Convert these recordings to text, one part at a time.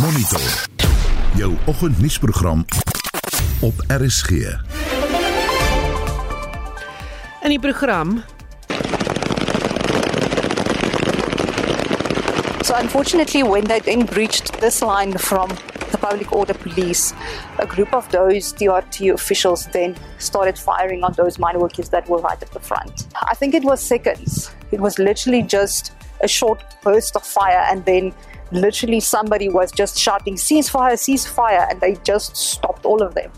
Monitor. Jou oggendnuusprogram op RSG. In die program So unfortunately, when they then breached this line from the public order police, a group of those DRT officials then started firing on those mine workers that were right at the front. I think it was seconds. It was literally just a short burst of fire and then literally somebody was just shouting ceasefire ceasefire and they just stopped all of them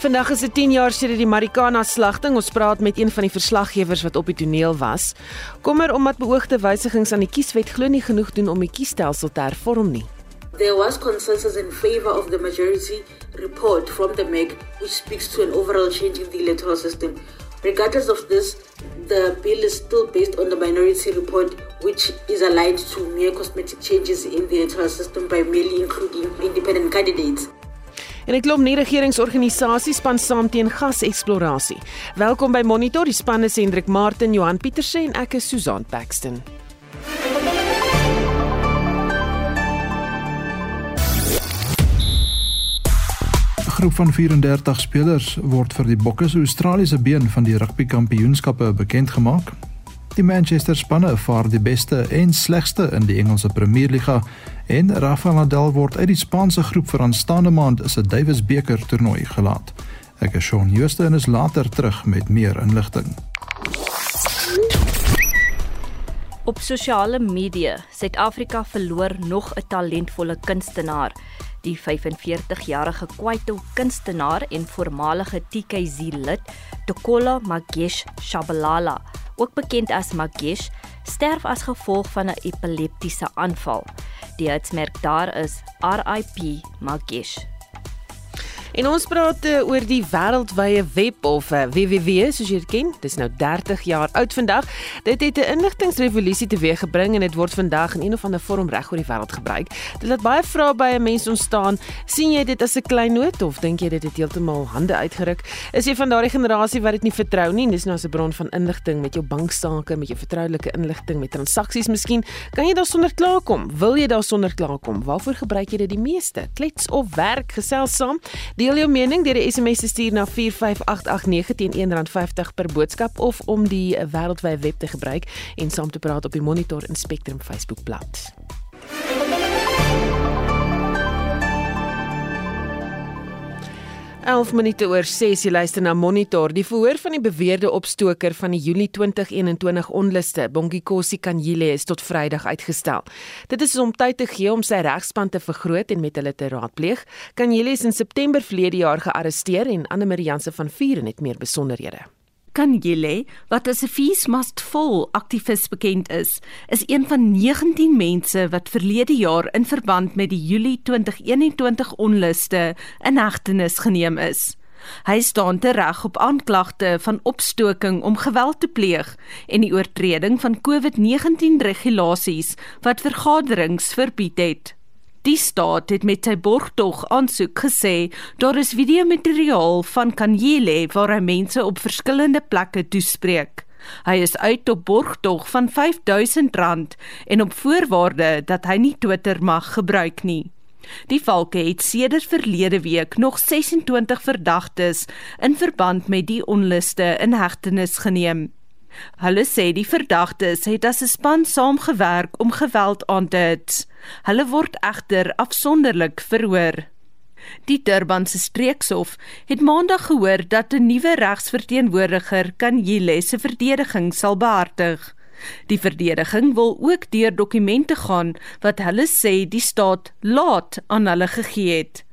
Vandag is dit 10 jaar sedert die Marikana slagting. Ons praat met een van die verslaggewers wat op die toneel was. Kommer omdat beoogde wysigings aan die kieswet glo nie genoeg doen om die kiesstelsel te hervorm nie. There was consensus in favor of the majority report from the MEC, which speaks to an overall change in the electoral system. Regardless of this, the bill is still based on the minority report, which is aligned to mere cosmetic changes in the electoral system by merely including independent candidates. En 'n klomp nie-regeringsorganisasies span saam teen gaseksplorasie. Welkom by Monitor. Die span is Hendrik Martin, Johan Pieterse en ek is Susan Paxton. Groep van 34 spelers word vir die Bokke se Australiese been van die rugby kampioenskappe bekend gemaak. Die Manchester spanne vaar die beste en slegste in die Engelse Premierliga en Rafael Nadal word uit die Spaanse groep vir aanstaande maand se Davis beker toernooi gelaat. Ek is Shaun Jooste en is later terug met meer inligting. Op sosiale media, Suid-Afrika verloor nog 'n talentvolle kunstenaar. Die 45-jarige Kwaito kunstenaar en voormalige TKZ lid, Tokola Magesh Shabalala, ook bekend as Magesh, sterf as gevolg van 'n epileptiese aanval. Die uitsmerk daar is RIP Magesh. En ons praat uh, oor die wêreldwye web of uh, eh, www soos jy dit ken. Dit is nou 30 jaar oud vandag. Dit het 'n inligtingrevolusie teweeggebring en dit word vandag in een of ander vorm reg oor die wêreld gebruik. Dit laat baie vrae by 'n mens ontstaan. sien jy dit as 'n klein noot of dink jy dit het heeltemal hande uitgeruk? Is jy van daardie generasie wat dit nie vertrou nie? Dis nou as 'n bron van inligting met jou banksaake, met jou vertroulike inligting, met transaksies miskien. Kan jy daarsonder klaarkom? Wil jy daarsonder klaarkom? Waarvoor gebruik jy dit die meeste? Klets of werk gesels saam? Deel jou mening deur 'n SMS te stuur na 45889 teen R1.50 per boodskap of om die wêreldwye web te gebruik en saam te praat op die Monitor en Spectrum Facebookblad. 11 minute oor 6 jy luister na Monitor. Die verhoor van die beweerde opstoker van die Julie 2021 onluste, Bongikosi Kanyile, is tot Vrydag uitgestel. Dit is om tyd te gee om sy regspan te vergroot en met hulle te raadpleeg. Kanyile is in September verlede jaar gearresteer en Anne Marie Janse van Vuren het meer besonderhede. Kangile, wat as 'n fees must fall aktivis bekend is, is een van 19 mense wat verlede jaar in verband met die Julie 2021 onluste in hegtenis geneem is. Hy staan tereg op aanklagte van opstoking om geweld te pleeg en die oortreding van COVID-19 regulasies wat vergaderings verbied het. Die staat het met sy borgtog aansoek gesê daar is videomateriaal van Kanyele waar hy mense op verskillende plekke toespreek. Hy is uit op borgtog van R5000 en op voorwaarde dat hy nie Twitter mag gebruik nie. Die valke het sedert verlede week nog 26 verdagtes in verband met die onluste in hegtenis geneem. Hulle sê die verdagtes het as 'n span saamgewerk om geweld aan te hits. Hulle word egter afsonderlik verhoor. Die Durbanse streekshof het maandag gehoor dat 'n nuwe regsverteenwoordiger kan Jilese verdediging sal behartig. Die verdediging wil ook deur dokumente gaan wat hulle sê die staat laat aan hulle gegee het.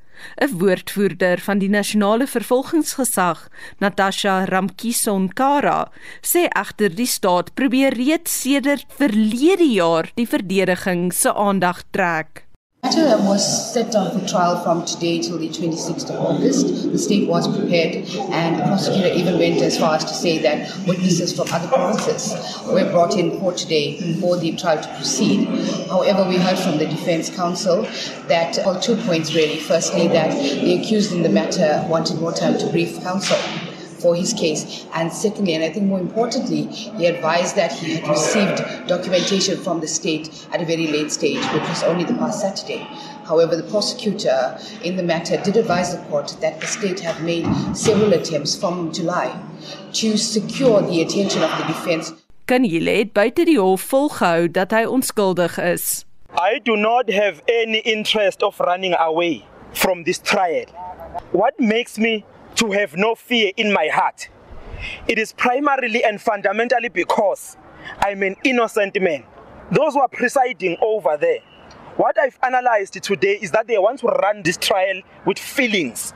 'n woordvoerder van die nasionale vervolgingsgesag, Natasha Ramkissonkara, sê agter die staat probeer reeds sedert verlede jaar die verdediging se aandag trek. Matter was set down for trial from today till the 26th of August. The state was prepared, and the prosecutor even went as far as to say that witnesses from other provinces were brought in for today for the trial to proceed. However, we heard from the defense counsel that, well, two points really. Firstly, that the accused in the matter wanted more time to brief counsel. For his case. And secondly, and I think more importantly, he advised that he had received documentation from the state at a very late stage, which was only the past Saturday. However, the prosecutor in the matter did advise the court that the state had made several attempts from July to secure the attention of the defense. Kan jy let buite die hof volgehou dat hy onskuldig is? I do not have any interest of running away from this trial. What makes me to have no fear in my heart? It is primarily and fundamentally because I'm an innocent man. Those who are presiding over there, what I've analyzed today is that they want to run this trial with feelings.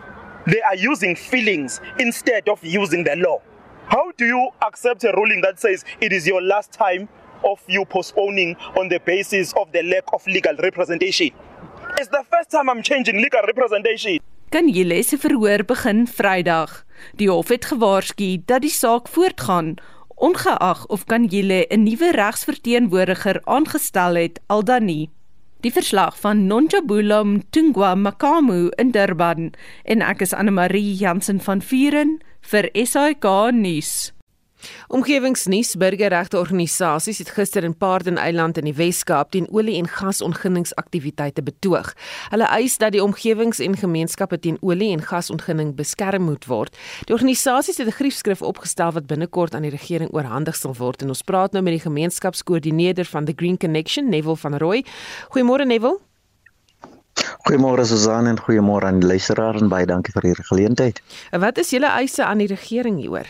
They are using feelings instead of using the law. How do you accept a ruling that says it is your last time of you postponing on the basis of the lack of legal representation? It's the first time I'm changing legal representation. Kan julle se verhoor begin Vrydag? Die hof het gewaarsku dat die saak voortgaan ongeag of kan julle 'n nuwe regsverteenwoordiger aangestel het al dan nie. Die verslag van Nonjabula Mtungwa Makamu in Durban en ek is Anne Marie Jansen van Vuren vir SAK nuus. Omgewingsnuus burgerregte organisasies het gister in Paardeneiland in die Wes-Kaap teen olie- en gasontginningsaktiwiteite betoog. Hulle eis dat die omgewings- en gemeenskappe teen olie- en gasontginning beskerm moet word. Die organisasies het 'n griefskrif opgestel wat binnekort aan die regering oorhandig sal word en ons praat nou met die gemeenskapskoördineerder van the Green Connection, Neville van Rooi. Goeiemôre Neville. Goeiemôre Susan en goeiemôre aan die luisteraars en baie dankie vir hierdie geleentheid. Wat is julle eise aan die regering hieroor?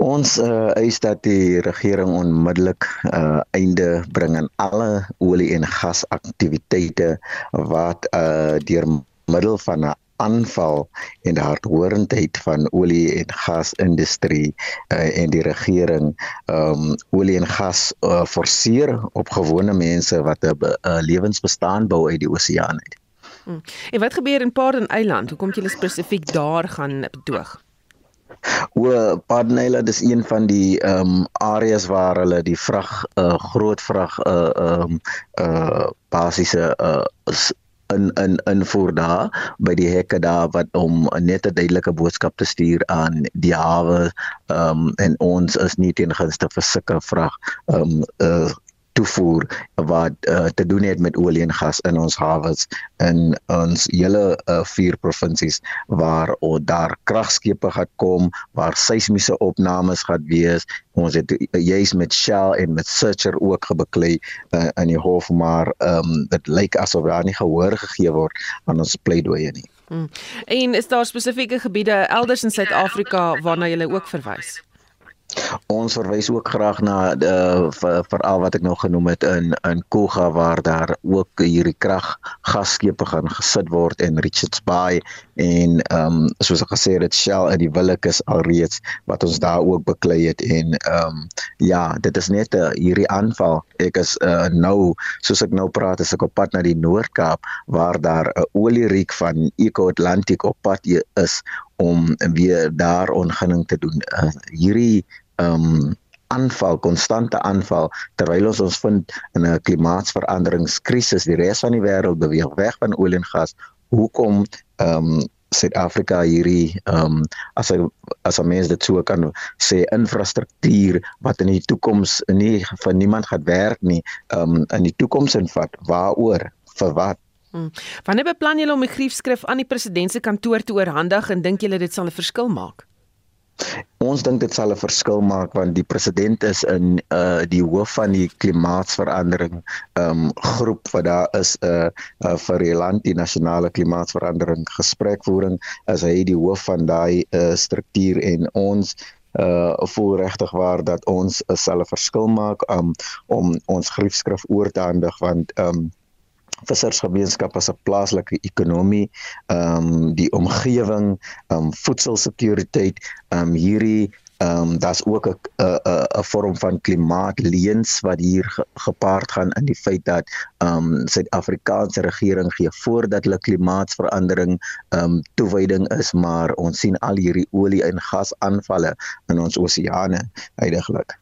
Ons uh, eis dat die regering onmiddellik uh, einde bring aan alle olie en gas aktiwiteite wat uh, deur middel van 'n aanval en die hardhorendheid van olie en gas industrie uh, en die regering um olie en gas uh, forceer op gewone mense wat 'n uh, lewensbestaan bou uit die oseaan uit. Hmm. En wat gebeur in Paardeneiland? Hoekom jy spesifiek daar gaan betoog? O, Padnela dis een van die ehm um, areas waar hulle die vrag 'n uh, groot vrag 'n uh, ehm um, uh basiese uh in in invoer daar by die hekke daar wat om net 'n duidelike boodskap te stuur aan die hawe ehm um, en ons is nie teen gunste vir sulke vrag ehm um, uh toevoer wat uh, te doen het met olie en gas in ons hawes in ons hele uh, vier provinsies waar o, daar kragskepe gaan kom waar seismiese opnames gaan wees. Ons het uh, juis met Shell en met Searcher ook gebeklei uh, in die hof maar um, dit lyk asof daar nie gehoor gegee word aan ons pleidooie nie. Hmm. en is daar spesifieke gebiede elders in Suid-Afrika waarna jy ook verwys Ons verwys ook graag na uh, veral wat ek nou genoem het in in Koga waar daar ook hierdie krag gasskepe gaan gesit word in Richards Bay en ehm um, soos ek gesê het Shell in die Willekes alreeds wat ons daar ook beklei het en ehm um, ja dit is net 'n uh, hierdie aanval ek is uh, nou soos ek nou praat as ek op pad na die Noord-Kaap waar daar 'n olieriek van Eco Atlantic op pad is om weer daar ongunning te doen. Uh, hierdie um, aanval, konstante aanval terwyl ons ons vind in 'n klimaatsveranderingskrisis, die res van die wêreld beweeg weg van olie en gas. Hoekom ehm um, Suid-Afrika hierdie ehm um, as 'n as 'n mens dit so kan sê infrastruktuur wat in die toekoms nie vir niemand gaan werk nie, ehm um, in die toekoms invat. Waaroor? Vir wat? Hmm. Wanneer beplan julle om 'n griefskrif aan die president se kantoor te oorhandig en dink julle dit sal 'n verskil maak? Ons dink dit sal 'n verskil maak want die president is in uh die hoof van die klimaatsverandering um groep wat daar is 'n uh, uh, vir die land die nasionale klimaatsverandering gesprekvoering as hy die hoof van daai uh, struktuur en ons uh voel regtig waar dat ons uh, sal 'n verskil maak um, om ons griefskrif oor te handig want um vissersgemeenskap as 'n plaaslike ekonomie, ehm um, die omgewing, ehm um, voedselsekuriteit, ehm um, hierdie ehm um, daar's ook 'n 'n 'n vorm van klimaatleens wat hier ge, gepaard gaan in die feit dat ehm um, Suid-Afrikaanse regering gee voordat hulle klimaatsverandering ehm um, toewyding is, maar ons sien al hierdie olie en gas aanvalle in ons oseane heidaglik.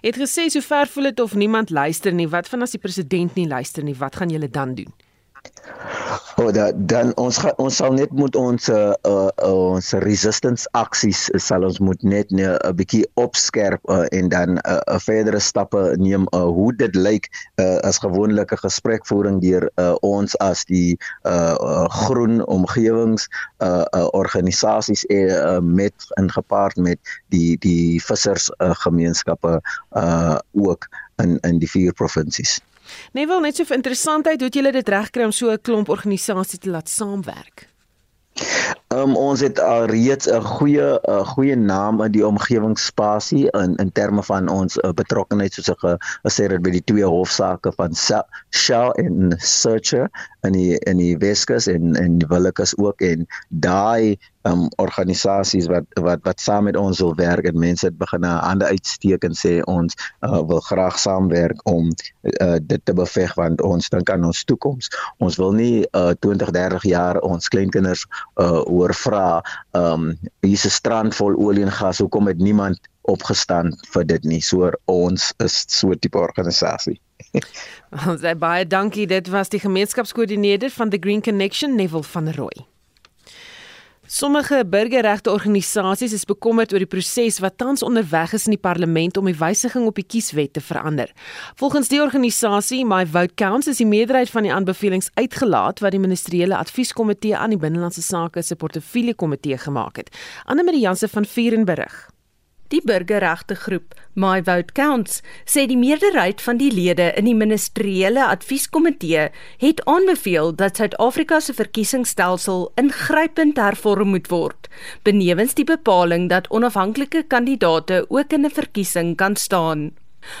Het gesê sover voel dit of niemand luister nie. Wat van as die president nie luister nie? Wat gaan julle dan doen? Oh, da, dan ons ga, ons sal net moet ons uh, uh, ons resistance aksies sal ons moet net 'n uh, bietjie opskerp uh, en dan 'n uh, uh, verdere stappe neem uh, hoe dit lyk uh, as gewoonlike gesprekvoering deur uh, ons as die uh, uh, groen omgewings uh, uh, organisasies uh, met in gepaard met die die vissers uh, gemeenskappe uh, ook in in die vier provinsies. Nee, wel net so vir interessantheid, hoe het julle dit regkry om so 'n klomp organisasies te laat saamwerk? Um, ons het al reeds 'n goeie 'n goeie naam in die omgewingsspasie in in terme van ons uh, betrokkenheid soos ek gesê het by die twee hofsaake van Shell en Searcher in die in die Weskus en en Willekes ook en daai um, organisasies wat wat wat saam met ons wil werk en mense het begin hande uitsteek en sê ons uh, wil graag saamwerk om uh, dit te beveg want ons dink aan ons toekoms. Ons wil nie uh, 20, 30 jaar ons kleinkinders uh, oor vra um hier's 'n strand vol olie en gas hoekom het niemand opgestaan vir dit nie? So ons is so 'n tipe organisasie. Ons sê baie dankie. Dit was die gemeenskapskoördineerder van the Green Connection Neville van Rooi Sommige burgerregte organisasies is bekommerd oor die proses wat tans onderweg is in die parlement om die wysiging op die kieswet te verander. Volgens die organisasie My Vote Counts is die meerderheid van die aanbevelings uitgelaat wat die ministeriële advieskomitee aan die binnelandse sake se portefeulje komitee gemaak het. Anne Marie Jansen van Vuren berig. Die burgerregte groep My Vote Counts sê die meerderheid van die lede in die ministeriële advieskomitee het aanbeveel dat Suid-Afrika se verkiesingsstelsel ingrypend hervorm moet word, benewens die bepaling dat onafhanklike kandidaate ook in 'n verkiesing kan staan.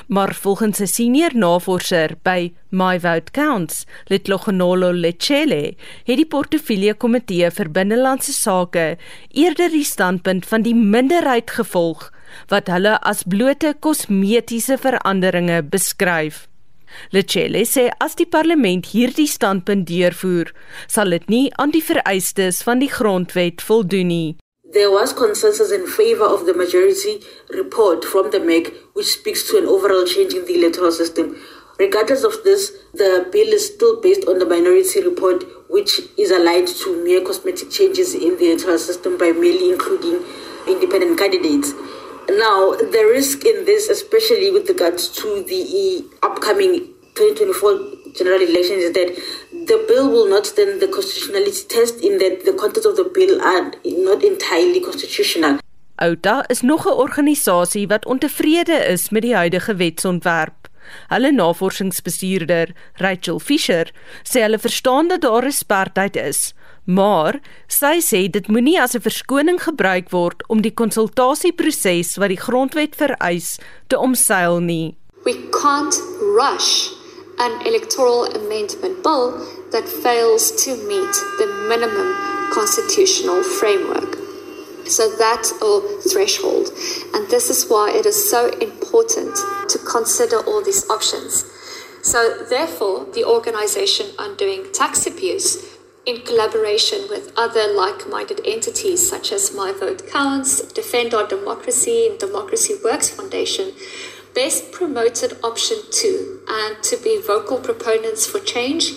Maar volgens 'n senior navorser by My Vote Counts, Litlogonolo Lechele, het die portefeulje komitee vir binnelandse sake eerder die standpunt van die minderheid gevolg wat hulle as blote kosmetiese veranderinge beskryf. Lechele sê as die parlement hierdie standpunt deurvoer, sal dit nie aan die vereistes van die grondwet voldoen nie. There was consensus in favor of the majority report from the MEC, which speaks to an overall change in the electoral system. Regardless of this, the bill is still based on the minority report, which is aligned to mere cosmetic changes in the electoral system by merely including independent candidates. Now, the risk in this, especially with regards to the upcoming 2024 general elections, is that the bill will not stand the constitutionality test in that the contents of the bill are not entirely constitutional. Outa is nog 'n organisasie wat ontevrede is met die huidige wetsontwerp. Hulle navorsingsbestuurder, Rachel Fisher, sê hulle verstaan dat daar 'n sperdatum is, maar sy sê dit moenie as 'n verskoning gebruik word om die konsultasieproses wat die grondwet vereis te omseil nie. We can't rush an electoral amendment bill that fails to meet the minimum constitutional framework. So that or threshold. And this is why it is so important to consider all these options. So therefore, the organization Undoing Tax Abuse in collaboration with other like-minded entities such as My Vote Counts, Defend Our Democracy and Democracy Works Foundation best promoted option 2 and to be vocal proponents for change,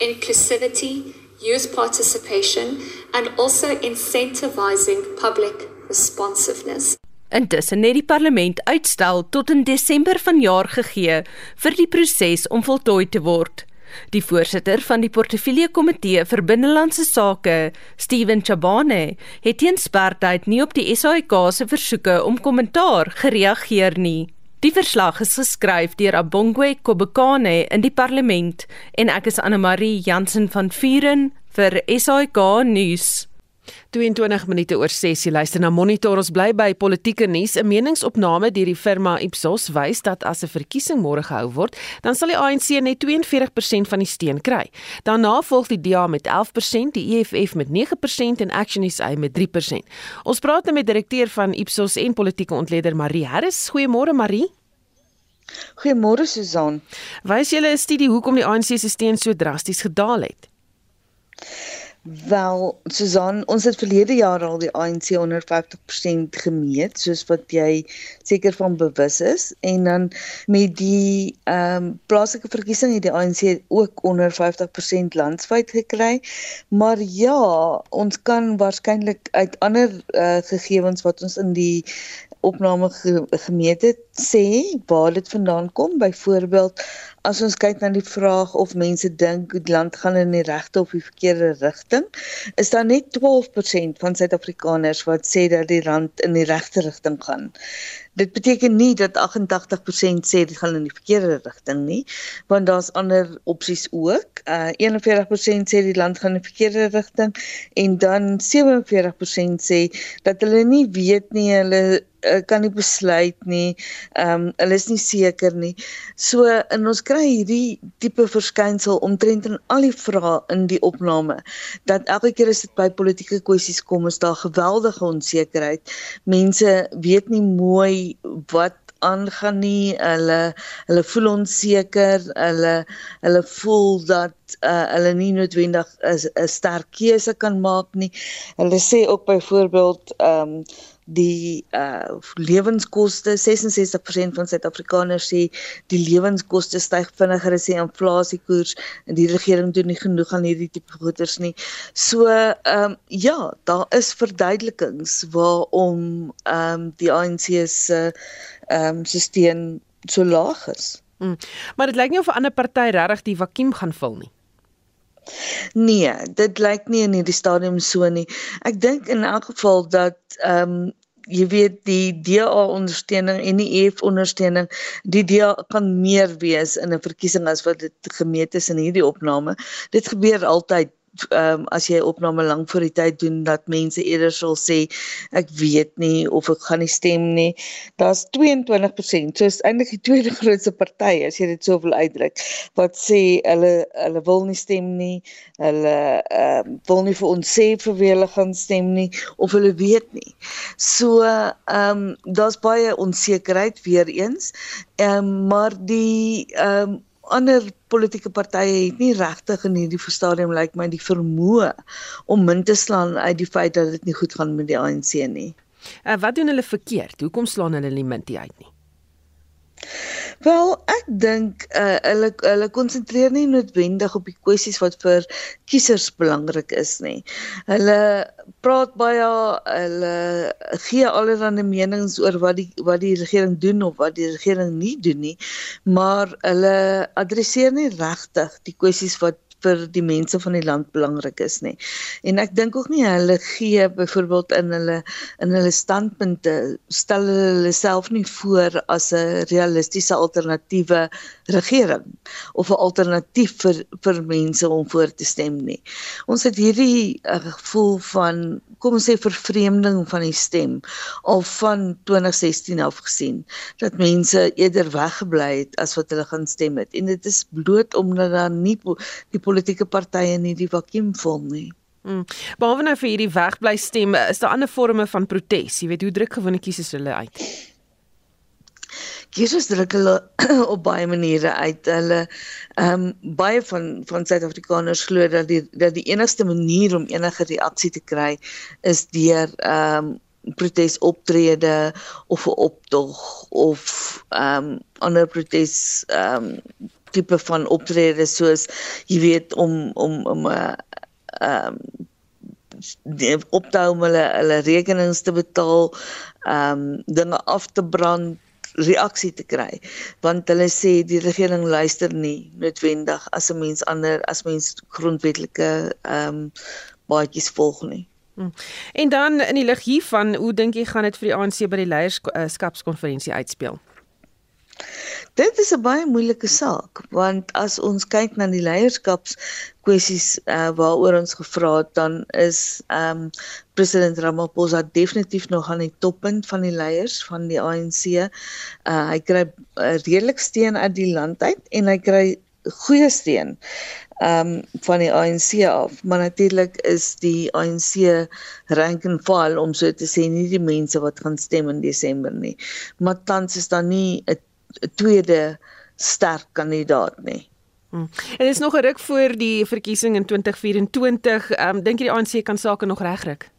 inclusivity, youth participation and also incentivizing public responsiveness. Intussen het die parlement uitstel tot in Desember vanjaar gegee vir die proses om voltooi te word. Die voorsitter van die portefeulje komitee vir binnelandse sake, Steven Chabane, het teen sperdatum nie op die SAIK se versoeke om kommentaar gereageer nie. Die verslag is geskryf deur Abongwe Kobekane in die parlement en ek is Anne Marie Jansen van Vuren vir SAIK nuus. 22 minute oor 6 jy luister na Monitor. Ons bly by politieke nuus. 'n meningsopname deur die firma Ipsos wys dat as 'n verkiesing môre gehou word dan sal die ANC net 42% van die steun kry. Daarna volg die DA met 11% die EFF met 9% en Action SA met 3% ons praat nou met direkteur van Ipsos en politieke ontleder Marie Harris. Goeiemôre Marie. Goeiemôre Susan. Wys julle 'n studie hoekom die ANC se steun so drasties gedaal het Wel, Susan, ons het verlede jaar al die ANC onder 50% gemeet, soos wat jy seker van bewus is, en dan met die ehm um, plaaslike verkiesing het die ANC ook onder 50% landwyd gekry. Maar ja, ons kan waarskynlik uit ander uh, gegevens wat ons in die opname ge gemeet het sê waar dit vandaan kom byvoorbeeld as ons kyk na die vraag of mense dink die land gaan in die regte of die verkeerde rigting is daar net 12% van Suid-Afrikaners wat sê dat die land in die regte rigting gaan dit beteken nie dat 88% sê dit gaan in die verkeerde rigting nie want daar's ander opsies ook uh, 41% sê die land gaan in die verkeerde rigting en dan 47% sê dat hulle nie weet nie hulle uh, kan nie besluit nie. Ehm um, hulle is nie seker nie. So in ons kry hierdie tipe verskynsel omtrent in al die vrae in die opname dat elke keer as dit by politieke kwessies kom is daar geweldige onsekerheid. Mense weet nie mooi wat aangaan nie. Hulle hulle voel onseker. Hulle hulle voel dat uh, hulle nie noodwendig 'n sterk keuse kan maak nie. Hulle sê ook byvoorbeeld ehm um, die uh lewenskoste 66% van Suid-Afrikaners sê die lewenskoste styg vinniger as die inflasiekoers en die regering doen nie genoeg aan hierdie tipe goederes nie. So ehm um, ja, daar is verduidelikings waarom ehm um, die ANC se ehm um, stelsel so laag is. Hmm. Maar dit lyk nie of 'n ander party regtig die vakuum gaan vul nie. Nee, dit lyk nie in hierdie stadium so nie. Ek dink in elk geval dat ehm um, jy weet die DA ondersteuning en die EF ondersteuning die DA kan meer wees in 'n verkiesing as wat dit gemeet is in hierdie opname. Dit gebeur altyd ehm um, as jy opname lank voor die tyd doen dat mense eerder sal sê ek weet nie of ek gaan nie stem nie. Daar's 22%, so is eintlik die tweede grootste party as jy dit so wil uitdruk, wat sê hulle hulle wil nie stem nie. Hulle ehm um, wil nie vir ons sê vir wie hulle gaan stem nie of hulle weet nie. So ehm um, daar's baie onsekerheid weer eens. Ehm um, maar die ehm um, ander politieke partye het nie regtig in hierdie stadium lyk like my die vermoë om min te slaan uit die feit dat dit nie goed gaan met die ANC nie. Uh, wat doen hulle verkeerd? Hoekom slaan hulle nie min uit nie? Wel, ek dink uh, hulle hulle konsentreer nie noodwendig op die kwessies wat vir kiesers belangrik is nie. Hulle praat baie, hulle gee allerlei menings oor wat die wat die regering doen of wat die regering nie doen nie, maar hulle adresseer nie regtig die kwessies wat vir die mense van die land belangrik is nie. En ek dink ook nie hulle gee byvoorbeeld in hulle in hulle standpunte stel hulle self nie voor as 'n realistiese alternatiewe regering of 'n alternatief vir vir mense om voor te stem nie. Ons het hierdie uh, gevoel van kom ons sê vervreemding van die stem al van 2016 af gesien dat mense eerder weggebly het as wat hulle gaan stem het en dit is bloot omdat daar nie die politieke partye nie die vakuum vul nie. Hmm. Behalwe nou vir hierdie wegbly stem, is daar ander forme van protes. Jy weet hoe druk gewone kiesers hulle uit. Kiesers druk hulle op baie maniere uit. Hulle ehm um, baie van van Suid-Afrikaners glo dat die dat die enigste manier om enige reaksie te kry is deur ehm um, protesoptrede of 'n optog of ehm um, ander protes ehm um, tipe van optredes soos jy weet om om om 'n uh, ehm um, die optou om hulle hulle rekenings te betaal, ehm um, dinge af te brand reaksie te kry want hulle sê die regering luister nie noodwendig as 'n mens ander as mens grondwetlike ehm um, baadjies volg nie. Hmm. En dan in die lig hiervan, hoe dink jy gaan dit vir die ANC by die leierskapskonferensie uitspeel? Dit is 'n baie moeilike saak want as ons kyk na die leierskaps kwessies uh, waaroor ons gevra het dan is ehm um, president Ramaphosa definitief nog aan die toppunt van die leiers van die ANC. Uh, hy kry uh, redelik steun uit die land uit en hy kry goeie steun ehm um, van die ANC af. Maar natuurlik is die ANC rank and file om so te sê nie die mense wat gaan stem in Desember nie. Maar tans is daar nie 'n tweede sterk kandidaat nie. Hmm. En is nog 'n ruk voor die verkiesing in 2024. Ehm um, dink jy die ANC kan sake nog regryk?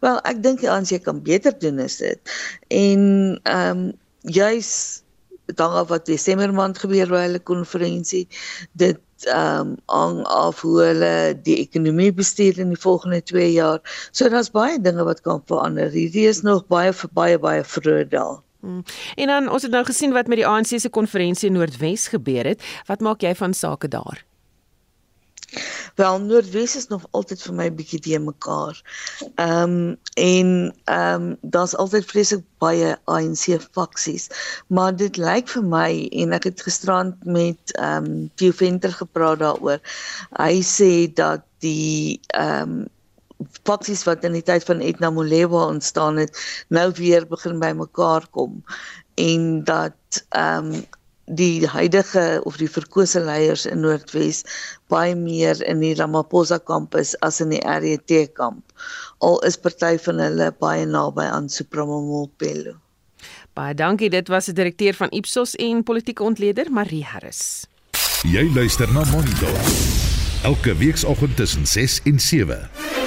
Wel, ek dink die ANC kan beter doen as dit. En ehm um, juis dan af wat Desember maand gebeur by hulle konferensie, dit ehm um, aan af hoe hulle die ekonomie bestuur in die volgende 2 jaar. So daar's baie dinge wat kan verander. Hierdie is nog baie baie baie vroeg daar. Hmm. En dan ons het nou gesien wat met die ANC se konferensie in Noordwes gebeur het. Wat maak jy van sake daar? Wel Noordwes is nog altyd vir my bietjie te mekaar. Ehm um, en ehm um, daar's altyd vreeslik baie ANC faksies. Maar dit lyk vir my en ek het gisterand met ehm um, Theo Venter gepraat daaroor. Hy sê dat die ehm um, faksies wat in die tyd van Etna Molewa ontstaan het, nou weer begin bymekaar kom en dat ehm um, die huidige of die verkose leiers in Noordwes baie meer in die Ramaphosa kamp is as in die RET kamp. Al is party van hulle baie naby aan Supremomopelo. Baie dankie, dit was die direkteur van Ipsos en politieke ontleder Marie Harris. Jy luister na Monitor. Elke weekoggend tussen 6 en 7.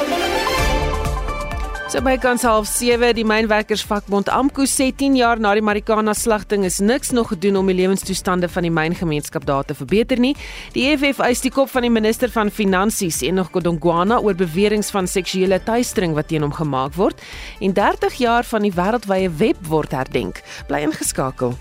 So by kans half 7 die mynwerkersvakbond AMKU sê 10 jaar na die Marikana slagting is niks nog gedoen om die lewenstoestande van die myngemeenskap daar te verbeter nie. Die EFF eis die kop van die minister van Finansies en nog Godongwana oor beweringe van seksuele teistering wat teen hom gemaak word en 30 jaar van die wêreldwye web word herdenk. Bly ingeskakel.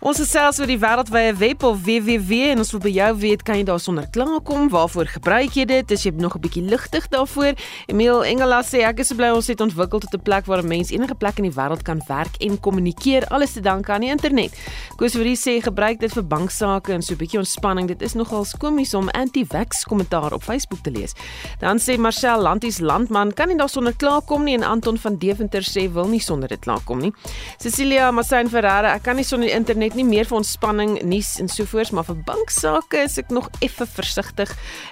Ons gesels oor die wêreldwye web of www en ons wil by jou weet kan jy daarsonder klaarkom? Waarvoor gebruik jy dit? Is jy nog 'n bietjie ligtig daarvoor? Emil Engelas sê ek is bly ons het ontwikkel tot 'n plek waar 'n mens enige plek in die wêreld kan werk en kommunikeer, alles te danke aan die internet. Koos Fourie sê gebruik dit vir banksaake en so 'n bietjie ontspanning. Dit is nogal komies om anti-vax kommentaar op Facebook te lees. Dan sê Marcel Lanties Landman kan nie daarsonder klaarkom nie en Anton van Deventer sê wil nie sonder dit klaarkom nie. Cecilia Masain Ferreira, ek kan nie sonder die internet net nie meer vir ontspanning, nuus en so voort, maar vir banksaake is ek nog effe versigtig.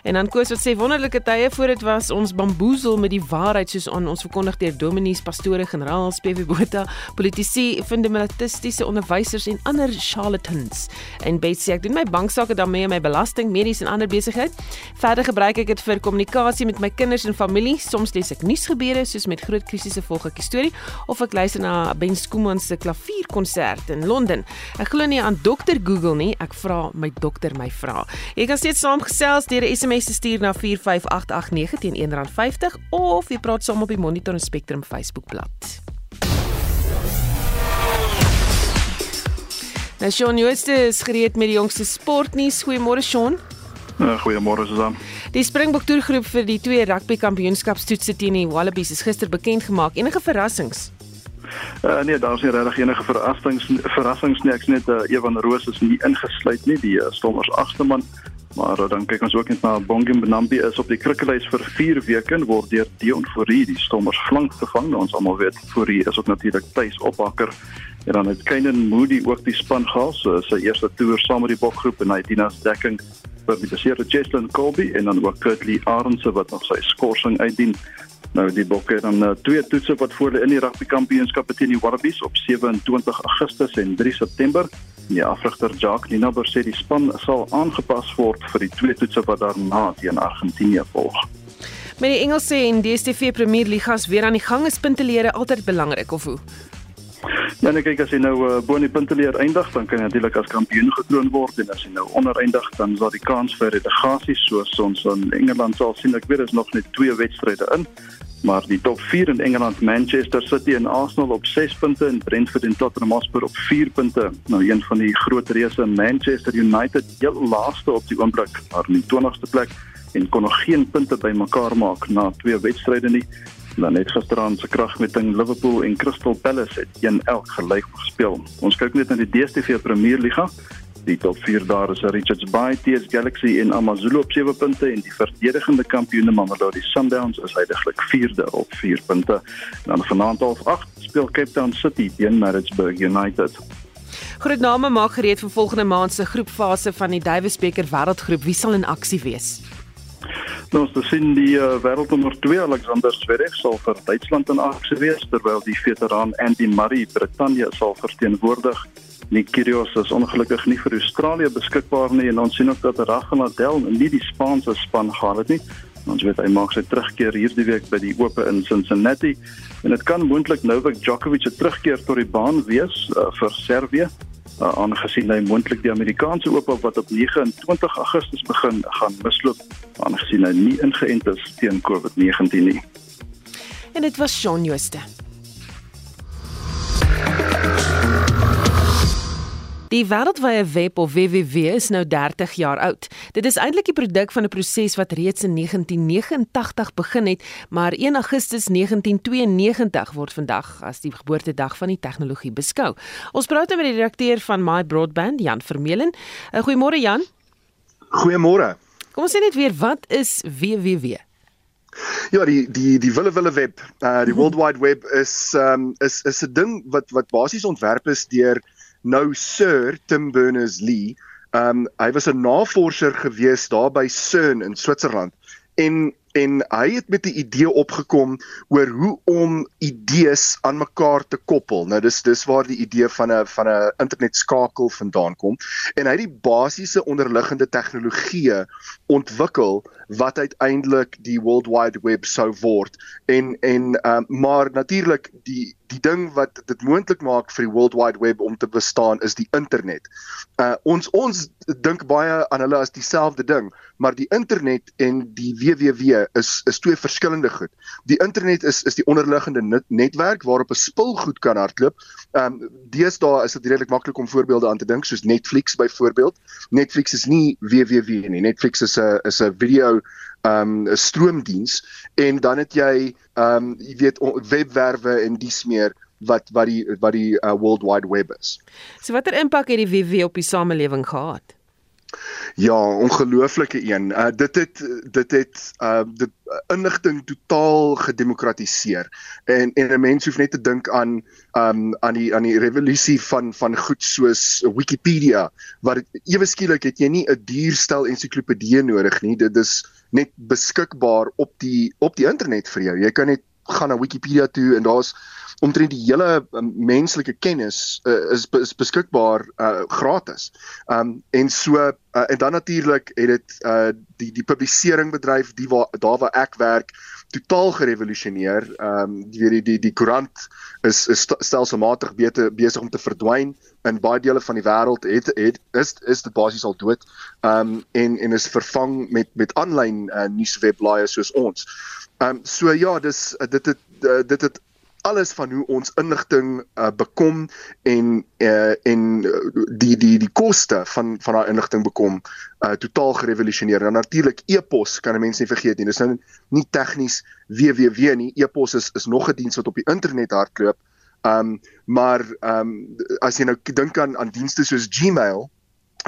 En dan Koos wat sê wonderlike tye voor dit was ons bamboezel met die waarheid soos aan ons verkondig deur dominees, pastore, generaals, PV Botha, politici, fundamentalistiese onderwysers en ander charlatans. En Betsy, ek doen my banksaake daarmee en my belasting, medies en ander besigheid. Verder gebruik ek dit vir kommunikasie met my kinders en familie. Soms lees ek nuusgebeure soos met groot krisisse volg ek storie of ek luister na Ben Skooman se klavierkonsert in Londen. Ek Ek glo nie aan dokter Google nie. Ek vra my dokter my vra. Jy kan steeds saamgesels deur 'n SMS te stuur na 45889 teen R1.50 of jy praat saam op die Monitor en Spectrum Facebookblad. Nou Shaun Jooste is gereed met die jongste sportnuus. Goeiemôre Shaun. Uh, Goeiemôre Susan. Die Springbok toergroep vir die twee rugby kampioenskapstoetse teen die Wallabies is gister bekend gemaak. Enige verrassings? Uh, nee, daar is nie regtig enige verrassings verrassings nie. Ek sê net uh, Evan Roos is nie ingesluit nie, die uh, Stormers agste man. Maar dan kyk ons ook net na Bongi Benambi is op die krikkelys vir 4 weke en word deur Dion Fourie die Stormers flank gevang. Nou, ons almal weet Fourie is ook natuurlik tuis ophakker. En dan het Keinen Moody ook die span gehaal, so sy eerste toer saam met die bokgroep en hy Dina's dekking vir die beseerde Cheslin Colby en dan ook Kurtley Arendse wat nog sy skorsing uitdien. Nou die Bokke dan uh, twee toetse wat voor hulle in die rugby kampioenskappe teen die Wallabies op 27 Augustus en 3 September. Die afrigter Jacques Linaber sê die span sal aangepas word vir die twee toetse wat daarna teen Argentinië volg. Met die Engelse en DStv Premier Ligas weer aan die gang is puntelere altyd belangrik of hoe? Ja, net kyk as jy nou uh, bo in die punteleer eindig, dan kan jy natuurlik as kampioen gekroon word en as jy nou onder eindig, dan is daar die kans vir relegasie soos ons in Engeland sal sien. Ek weet dit is nog net twee wedstryde in, maar die top 4 in Engeland, Manchester City en Arsenal op 6 punte en Brentford en Tottenham Hotspur op 4 punte. Nou een van die groot reëse, Manchester United, heel laaste op die oomblik, maar in die 20ste plek en kon nog geen punte bymekaar maak na twee wedstryde nie. Dan net gisteraand se kragmeting Liverpool en Crystal Palace het 1-1 gelyk gespeel. Ons kyk net na die DStv Premier Liga. Die top 4 daar is Richards Bay, TS Galaxy en AmaZulu op 7 punte en die verdedigende kampioene Mamelodi Sundowns is heidaglik 4de op 4 punte. Dan vanaand half 8 speel Cape Town City teen Maritzburg United. Groot name maak gereed vir volgende maand se groepfase van die Davis beker wêreldgroep. Wie sal in aksie wees? Nou ons sien die uh, wêreldnommer 2 Alexander Zverev sal vir Duitsland in aksie wees terwyl die veteraan Andy Murray Brittanje sal verteenwoordig. Nick Kyrgios is ongelukkig nie vir Australië beskikbaar nie en ons sien ook dat Rafael Nadal nie die Spaanse span gaan het nie. Ons weet hy maak sy terugkeer hierdie week by die Ope in Cincinnati en dit kan moontlik Novak Djokovic se terugkeer tot die baan wees uh, vir Servië uh, aangesien hy moontlik die Amerikaanse Ope wat op 29 Augustus begin gaan misloop aangesien hy nie ingeënt is teen COVID-19 nie. En dit was Shaun Jooste. Die wêreldwye web of www is nou 30 jaar oud. Dit is eintlik die produk van 'n proses wat reeds in 1989 begin het, maar 1 Augustus 1992 word vandag as die geboortedag van die tegnologie beskou. Ons praat nou met die direkteur van My Broadband, Jan Vermeulen. Uh, goeiemôre Jan. Goeiemôre. Kom ons sê net weer wat is www? Ja, die die die wille wille web, uh die World Wide Web is um is is 'n ding wat wat basies ontwerp is deur nou Sir Tim Berners-Lee. Um hy was 'n navorser gewees daar by CERN in Switserland en en hy het met 'n idee opgekom oor hoe om idees aan mekaar te koppel. Nou dis dis waar die idee van 'n van 'n internetskakel vandaan kom en hy het die basiese onderliggende tegnologieë ontwikkel wat uiteindelik die World Wide Web sou word. En en um, maar natuurlik die die ding wat dit moontlik maak vir die World Wide Web om te bestaan is die internet. Uh ons ons dink baie aan hulle as dieselfde ding, maar die internet en die www is is twee verskillende goed. Die internet is is die onderliggende net, netwerk waarop 'n spulgoed kan hardloop. Ehm um, deesdae is dit redelik maklik om voorbeelde aan te dink soos Netflix byvoorbeeld. Netflix is nie www nie. Netflix is 'n is 'n video ehm um, stroomdiens en dan het jy ehm um, jy weet webwerwe en dies meer wat wat die wat die uh, World Wide Web is. So watter impak het die WWW op die samelewing gehad? Ja, ongelooflike een. Uh dit het dit het uh dit inligting totaal gedemokratiseer. En en 'n mens hoef net te dink aan um aan die aan die revolusie van van goed soos Wikipedia wat ewe skielik het jy nie 'n dierstel ensiklopedie nodig nie. Dit is net beskikbaar op die op die internet vir jou. Jy kan net gaan na Wikipedia toe en daar's omtrent die hele um, menslike kennis uh, is is beskikbaar uh, gratis. Um en so uh, en dan natuurlik het dit uh die die publisering bedryf die waar daar waar ek werk totaal gerevolusioneer. Um jy weet die die die koerant is is stelselmatig beter besig om te verdwyn in baie dele van die wêreld het het is is dit basies al dood. Um en en is vervang met met aanlyn uh, nuuswebblaaie soos ons. Um so ja, dis dit het dit het alles van hoe ons inligting uh, bekom en uh, en die die die koste van van daai inligting bekom uh, totaal gerevolusioneer. En natuurlik e-pos kan 'n mens nie vergeet nie. Dis nou nie tegnies www nie. E-pos is is nog 'n diens wat op die internet hardloop. Um maar um as jy nou dink aan aan dienste soos Gmail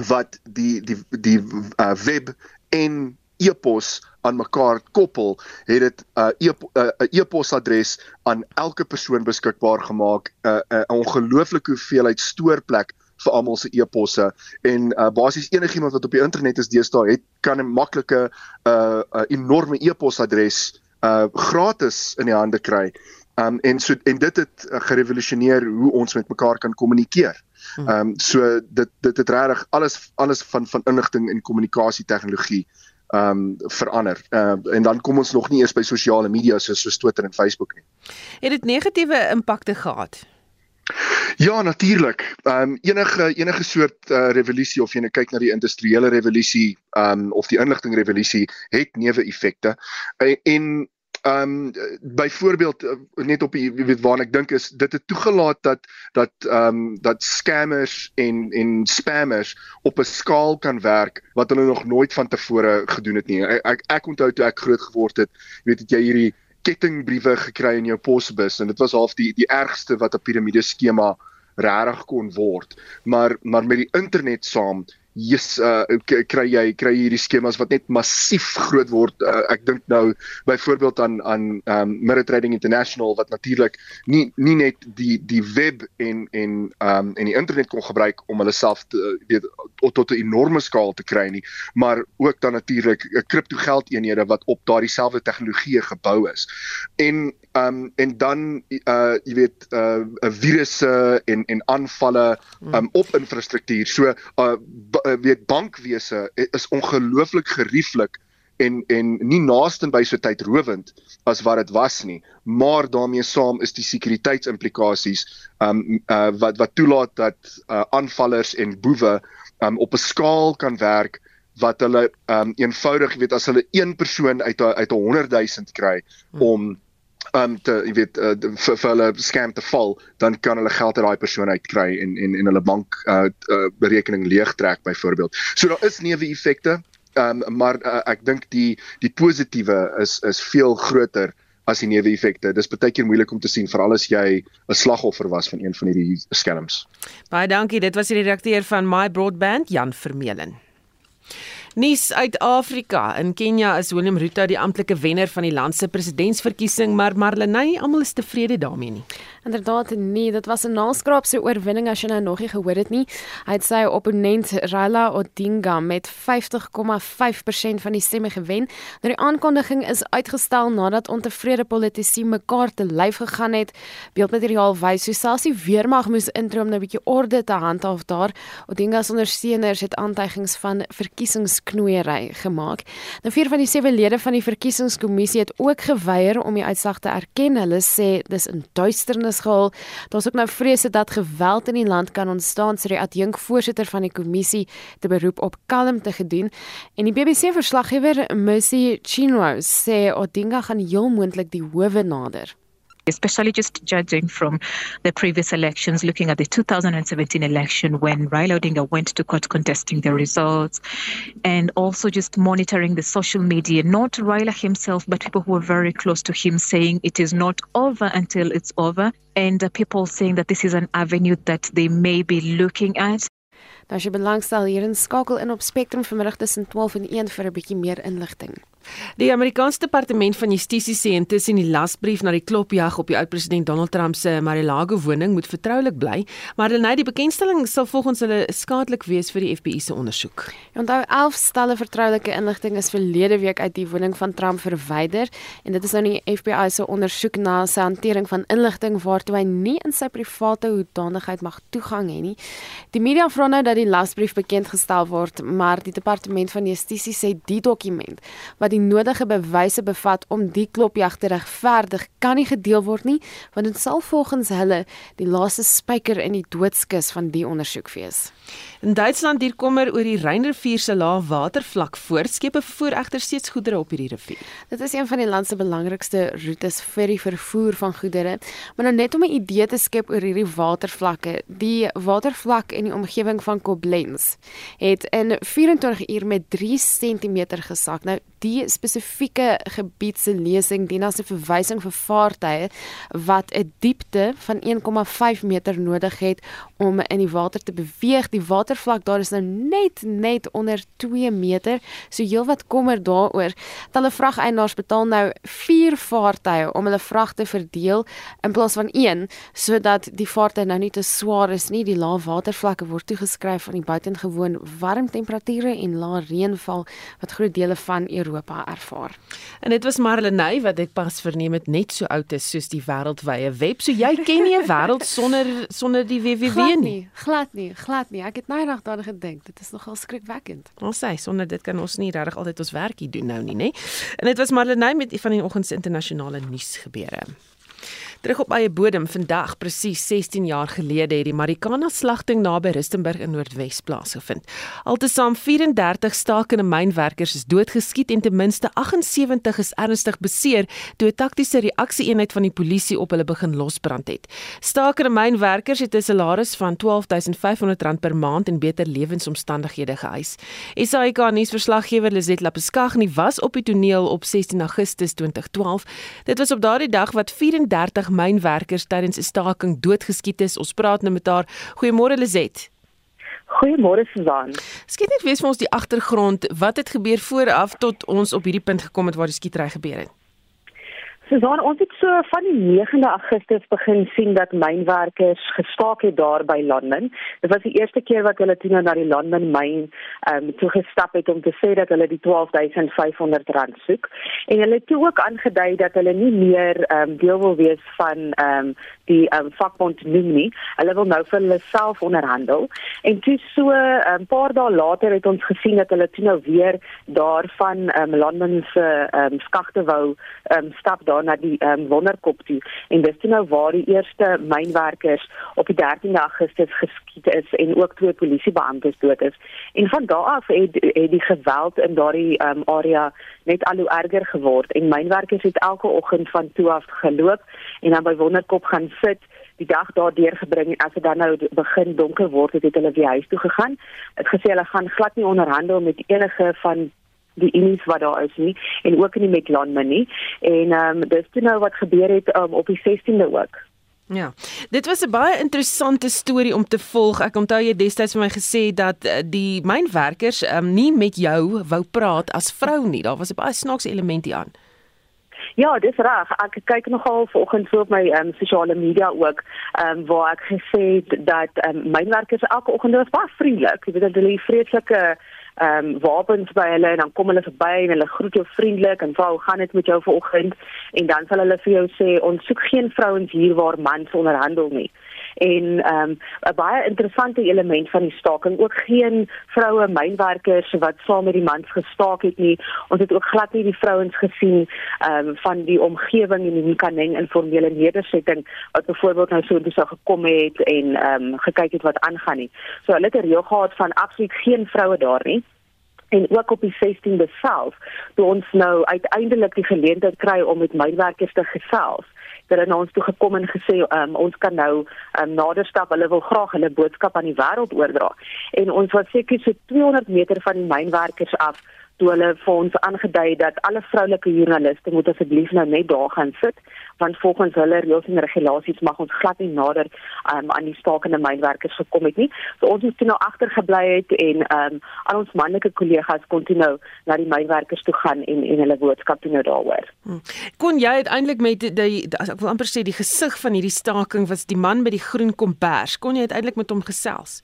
wat die die die uh, web en e-pos aan mekaar koppel, het dit 'n uh, e-, uh, e-posadres aan elke persoon beskikbaar gemaak, 'n uh, 'n uh, ongelooflike hoeveelheid stoorplek vir almal se e-posse en uh, basies enigiemand wat op die internet is deesdae het kan 'n maklike 'n uh, uh, enorme e-posadres uh gratis in die hande kry. Um en so en dit het uh, gerevolusioneer hoe ons met mekaar kan kommunikeer. Hmm. Um, so dit dit het regtig alles alles van van inligting en kommunikasie tegnologie um, verander. Ehm uh, en dan kom ons nog nie eers by sosiale media soos soos Twitter en Facebook nie. Het dit negatiewe impakte gehad? Ja, natuurlik. Ehm um, enige enige soort uh, revolusie of jy net kyk na die industriële revolusie ehm um, of die inligting revolusie het neeweffekte. En, en Ehm um, byvoorbeeld uh, net op die weet waarna ek dink is dit het toegelaat dat dat ehm um, dat scammers en en spammers op 'n skaal kan werk wat hulle nog nooit van tevore gedoen het nie. Ek ek, ek onthou toe ek groot geword het, weet het jy hierdie kettingbriewe gekry in jou posbus en dit was half die die ergste wat 'n piramide skema regtig kon word. Maar maar met die internet saam jy's uh, kry jy kry hierdie skemas wat net massief groot word. Uh, ek dink nou byvoorbeeld aan aan um Mirror Trading International wat natuurlik nie nie net die die web en en um en die internet kon gebruik om hulle self te weet tot, tot 'n enorme skaal te kry nie, maar ook dan natuurlik 'n kriptogeldeenhede wat op daardie selfde tegnologie gebou is. En um en dan uh jy weet uh virusse en en aanvalle um op infrastruktuur. So uh weet bankwese is ongelooflik gerieflik en en nie naaste by so tydrowend as wat dit was nie maar daarmee saam is die sekuriteitsimpllikasies um uh, wat wat toelaat dat uh, aanvallers en boewe um op 'n skaal kan werk wat hulle um eenvoudig weet as hulle een persoon uit uit 'n 100 000 kry hmm. om um te jy weet uh, vir, vir hulle scam te val dan kan hulle geld uit daai persoon uitkry en en en hulle bank uh, uh berekening leegtrek byvoorbeeld. So daar is neeweffekte. Um maar uh, ek dink die die positiewe is is veel groter as die neeweffekte. Dis baie keer moeilik om te sien veral as jy 'n slagoffer was van een van hierdie scams. Baie dankie. Dit was die redakteur van My Broadband, Jan Vermeulen. Nuus uit Afrika. In Kenja is William Ruto die amptelike wenner van die land se presidentsverkiesing, maar Marlenae, almal is tevrede daarmee nie. Inderdaad nee, dit was 'n naskraapse oorwinning as jy nou nog nie gehoor het nie. Hy het sy opponent Raila Odinga met 50,5% van die stemme gewen. Nou die aankondiging is uitgestel nadat ontevrede politici mekaar te lyf gegaan het. Beeldmateriaal wys hoe selfs die weermag moes intree om 'n bietjie orde te handhaaf daar. Odinga se ondersteuners het aantuigings van verkiesingsknoeiery gemaak. Nou vier van die sewe lede van die verkiesingskommissie het ook geweier om die uitslag te erken. Hulle sê dis in duisternis kennis gehaal. Daar's ook nou vrese dat geweld in die land kan ontstaan, sê die adjunkvoorsitter van die kommissie te beroep op kalmte gedoen. En die BBC verslaggewer Mercy Chinwo sê Odinga gaan heel moontlik die howe nader. Especially just judging from the previous elections, looking at the 2017 election when Raila Odinga went to court contesting the results, and also just monitoring the social media, not Raila himself, but people who were very close to him saying it is not over until it's over, and uh, people saying that this is an avenue that they may be looking at. As jy belangstel hierin skakel in op Spectrum vanmiddag tussen 12 en 1 vir 'n bietjie meer inligting. Die Amerikaanse Departement van Justisie sê intussen die lasbrief na die klopjag op die oud-president Donald Trump se Mar-a-Lago woning moet vertroulik bly, maar hulle net die bekendstelling sal volgens hulle skadelik wees vir die FBI se ondersoek. Onthou 11 stelle vertroulike inligting is verlede week uit die woning van Trump verwyder en dit is nou die FBI se ondersoek na sy hantering van inligting waartoe hy nie in sy private hoedanigheid mag toegang hê nie. Die media vra nou dat die lasbrief bekend gestel word, maar die departement van Justisie sê die dokument wat wat die nodige bewyse bevat om die klopjag te regverdig, kan nie gedeel word nie, want dit sal volgens hulle die laaste spyker in die doodskus van die ondersoek wees. In Duitsland hier kommer oor die Rynrivier se lae watervlak voortskepe vervoer egter steeds goedere op hierdie rivier. Dit is een van die land se belangrikste roetes vir die vervoer van goedere, maar nou net om 'n idee te skep oor hierdie watervlakke, die watervlak in die omgewing van Koblenz het in 24 uur met 3 cm gesak. Nou die spesifieke gebied se lesing dien as 'n verwysing vir vaartuie wat 'n diepte van 1,5 meter nodig het om in die water te beweeg. Die watervlak daar is nou net net onder 2 meter. So heelwat kommer daaroor. Hulle vrageienaars betaal nou 4 vaartuie om hulle vrag te verdeel in plaas van 1 sodat die vaartuie nou nie te swaar is nie. Die lae watervlakke word toegeskryf aan die buitengewoon warm temperature en lae reënval wat groot dele van Europa ervaar. En dit was Marlenae wat ek pas verneem het net so oud is soos die wêreldwye web. So jy ken nie 'n wêreld sonder sonder die www glad nie. Glad nie, glad nie. Ek het nou nog daaraan gedink. Dit is nogal skrikwekkend. Ons sê sonder dit kan ons nie regtig altyd ons werkie doen nou nie, nê? En dit was Marlenae met van die oggend se internasionale nuus gebeure. Terug op eie bodem vandag presies 16 jaar gelede het die Marikana slagting naby Rustenburg in Noordwes plaasgevind. Altesaam 34 stakende mynwerkers is doodgeskiet en ten minste 78 is ernstig beseer toe 'n taktiese reaksie-eenheid van die polisie op hulle begin losbrand het. Stakende mynwerkers het 'n salaris van R12500 per maand en beter lewensomstandighede geëis. SAK nuusverslaggewer Lizet Lapeskagh was op die toneel op 16 Augustus 2012. Dit was op daardie dag wat 34 mynwerkers tydens 'n staking doodgeskiet is. Ons praat nou met haar. Goeiemôre Lizet. Goeiemôre Susan. Skiet net wees vir ons die agtergrond, wat het gebeur vooraf tot ons op hierdie punt gekom het waar die skietery gebeur het? Susan, ons het so van die 9de Augustus begin sien dat mynwerkers gestaak het daar by Landman. Dit was die eerste keer wat hulle toe na die Landman myn ehm um, toe gestap het om te sê dat hulle die 12500 rand soek. En hulle het toe ook aangedui dat hulle nie meer ehm um, deel wil wees van ehm um, die ehm um, vakbond noem nie. Hulle wil nou vir hulle self onderhandel. En toe so 'n um, paar dae later het ons gesien dat hulle toe nou weer daarvan ehm um, Landman se ehm um, skagte wou ehm um, stap daar na die um, wonderkop toe en dis nou waar die eerste mynwerkers op die 13de Augustus geskiet is en ook twee polisiebeamptes dood is en van daardie af het, het die geweld in daardie um, area net al hoe erger geword en mynwerkers het elke oggend van toe af geloop en dan by wonderkop gaan sit die dag daardeur gebring en as dit dan nou begin donker word het, het hulle weer huis toe gegaan. Het gesê hulle gaan glad nie onderhandel met enige van die unies wat daar is nie en ook nie met landme nie en ehm um, dis toe nou wat gebeur het um, op die 16de ook Ja. Dit was 'n baie interessante storie om te volg. Ek onthou jy destyds vir my gesê dat uh, die mynwerkers um, nie met jou wou praat as vrou nie. Daar was 'n baie snaakse element hier aan. Ja, dis reg. Ek kyk nogal vanoggend so op my ehm um, sosiale media ook, ehm um, waar ek gesê het dat ehm um, mynwerkers elke oggend was baie vriendelik. Jy weet dat hulle vreeslike ehm um, wapens by hulle en dan kom hulle verby en hulle groet jou vriendelik en vra hoe gaan dit met jou vanoggend? En dan sal hulle vir jou sê ons soek geen vrouens hier waar mans onderhandel nie en ehm um, 'n baie interessante element van die staking. Ook geen vroue mynwerkers wat saam met die mans gestaak het nie. Ons het ook glad nie die vrouens gesien ehm um, van die omgewing en die kaneng informele nedersetting wat byvoorbeeld nou so intoe sou gekom het en ehm um, gekyk het wat aangaan nie. So hulle het 'n reël gehad van absoluut geen vroue daar nie en ook op die 16de self toe ons nou uiteindelik die geleentheid kry om met mynwerkers te gesels hulle na ons toe gekom en gesê um, ons kan nou um, nader stap. Hulle wil graag hulle boodskap aan die wêreld oordra. En ons was seker so 200 meter van die mynwerkers af toe hulle vir ons aangedui dat alle vroulike joernaliste moet asseblief nou net daar gaan sit want volgens hulle reëls en regulasies mag ons glad nie nader um, aan die stakende mynwerkers gekom het nie. So ons het nou agtergebly het en um, al ons manlike kollegas kon toe nou na die mynwerkers toe gaan en en hulle boodskap toe nou daaroor. Hmm. Kon jy uiteindelik met die, die ek wil amper sê die gesig van hierdie staking was die man by die groen kombers. Kon jy uiteindelik met hom gesels?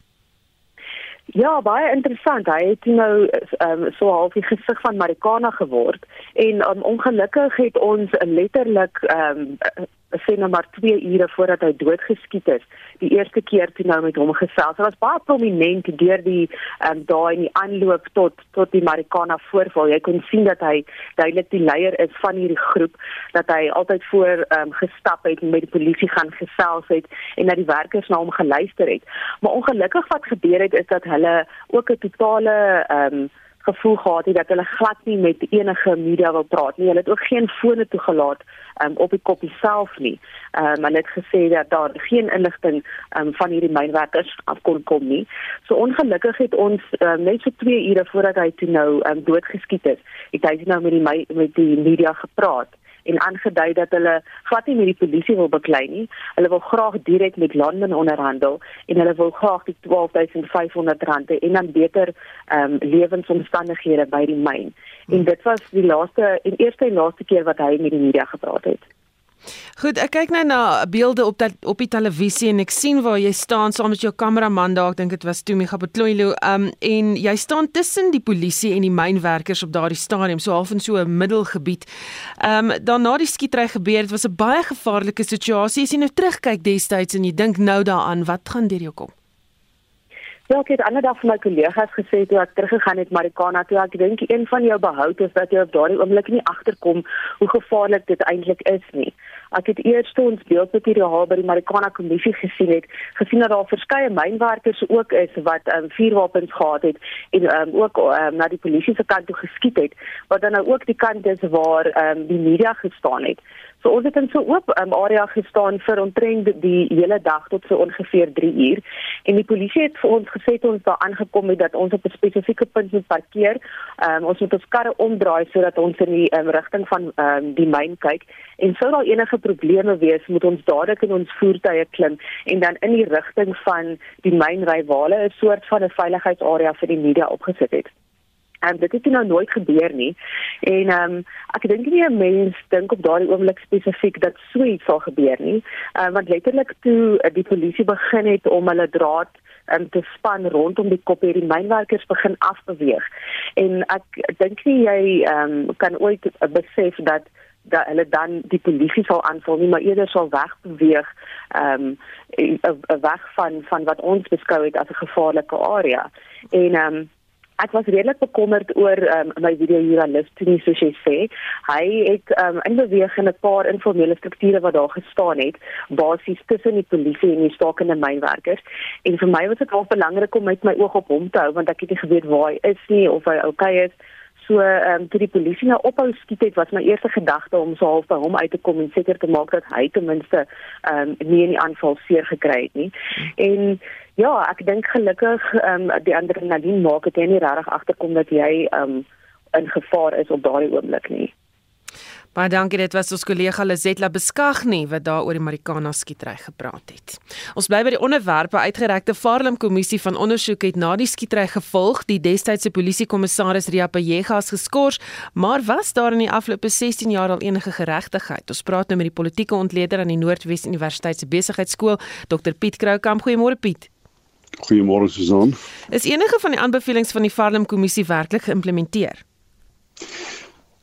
Ja, baie interessant. Hy het nou um, so half die gesig van Marikana geword en um, ongelukkig het ons letterlik um, sê nou maar 2 ure voordat hy doodgeskiet is, die eerste keer toe nou met hom gesels. Hy was baie prominent deur die ehm um, daai in die aanloop tot tot die Marikana voorval. Jy kon sien dat hy duidelik die leier is van hierdie groep, dat hy altyd voor ehm um, gestap het en met die polisie gaan gesels het en dat die werkers na hom geluister het. Maar ongelukkig wat gebeur het is dat hulle ook 'n totale ehm um, gevoel gehad het dat hulle glad nie met enige media wil praat nie. Hulle het ook geen fone toegelaat um, op die koppie self nie. Ehm um, hulle het gesê dat daar geen inligting um, van hierdie mynwerkers af kon kom nie. So ongelukkig het ons um, net so 2 ure voordat hy toe nou um, doodgeskiet is, het hy nou met die met die media gepraat en aangedui dat hulle glad nie met die polisie wil beklei nie. Hulle wil graag direk met landmen onderhandel en hulle wil graag die 12500 rande en dan beter ehm um, lewensomstandighede by die myn. En dit was die laaste en eerste en laaste keer wat hy met die media gepraat het. Goed, ek kyk nou na beelde op dat op die televisie en ek sien waar jy staan saam met jou kameraman daar, ek dink dit was Tumi Gapotloilo, um en jy staan tussen die polisie en die mynwerkers op daardie stadium, so half in so 'n middelgebied. Um dan na die skietery gebeur, dit was 'n baie gevaarlike situasie. As jy nou terugkyk destyds en jy dink nou daaraan, wat gaan deur jou kom? Ja, ek het ander dag vir my kollegas gesê toe ek teruggegaan het Marikana toe ek dink een van jou behoud is dat jy op daardie oomblik nie agterkom hoe gevaarlik dit eintlik is nie. Ek het eers ons beeldmateriaal by die Marikana kommissie gesien het, gesien dat daar verskeie mynwerkers ook is wat um, vuurwapens gehad het en um, ook um, na die polisie se kant toe geskiet het, wat dan nou ook die kant is waar um, die media gestaan het. So ons het in so oop um, area gestaan vir omtrent die hele dag tot so ongeveer 3 uur en die polisie het vir ons gesê ons daar aangekom het dat ons op 'n spesifieke punt moet parkeer. Um, ons moet ons karre omdraai sodat ons in die um, rigting van um, die myn kyk en sou daar enige probleme wees, moet ons dadelik in ons voertuie klim en dan in die rigting van die myn ry waar hulle 'n soort van 'n veiligheidsarea vir die media opgesit het. En dit het nou nooit gebeur nie. En ehm um, ek dink nie 'n mens dink op daardie oomblik spesifiek dat so iets sal gebeur nie. Ehm uh, want letterlik toe uh, die polisie begin het om hulle draad um, te span rondom die kop hierdie mynwerkers begin afbeweeg. En ek dink nie jy ehm um, kan ooit uh, besef dat dat hulle dan die polisie sal aanval nie maar eerder sal wegbeweeg ehm um, weg van van wat ons beskou het as 'n gevaarlike area en ehm um, ek was redelik bekommerd oor um, my video joernalis Tini soos jy sê. Hy het um, in beweeg in 'n paar informele strukture wat daar gestaan het basies tussen die polisie en die stakende mynwerkers. En vir my was dit baie belangrik om met my oog op hom te hou want ek het nie geweet waar hy is nie of hy okay is So ehm um, toe die polisie nou ophou skiet het, was my eerste gedagte om so half by hom uit te kom en seker te maak dat hy ten minste ehm um, nie in die aanval seer gekry het nie. En ja, ek dink gelukkig ehm um, die adrenalien maak dit nie regtig agterkom dat jy ehm um, in gevaar is op daardie oomblik nie. Baie dankie, dit was ons kollega Lizetla Beskagni wat daar oor die Marikana skietery gepraat het. Ons bly by die onderwerpe uitgerekte Farlam kommissie van ondersoek het na die skietery gevolg die destydse polisiekommissaris Ria Payega is geskort, maar was daar in die afgelope 16 jaar al enige geregtigheid? Ons praat nou met die politieke ontleder aan die Noordwes Universiteit se Besigheidsskool, Dr Piet Kroukamp. Goeiemôre Piet. Goeiemôre Susan. Is enige van die aanbevelings van die Farlam kommissie werklik geïmplementeer?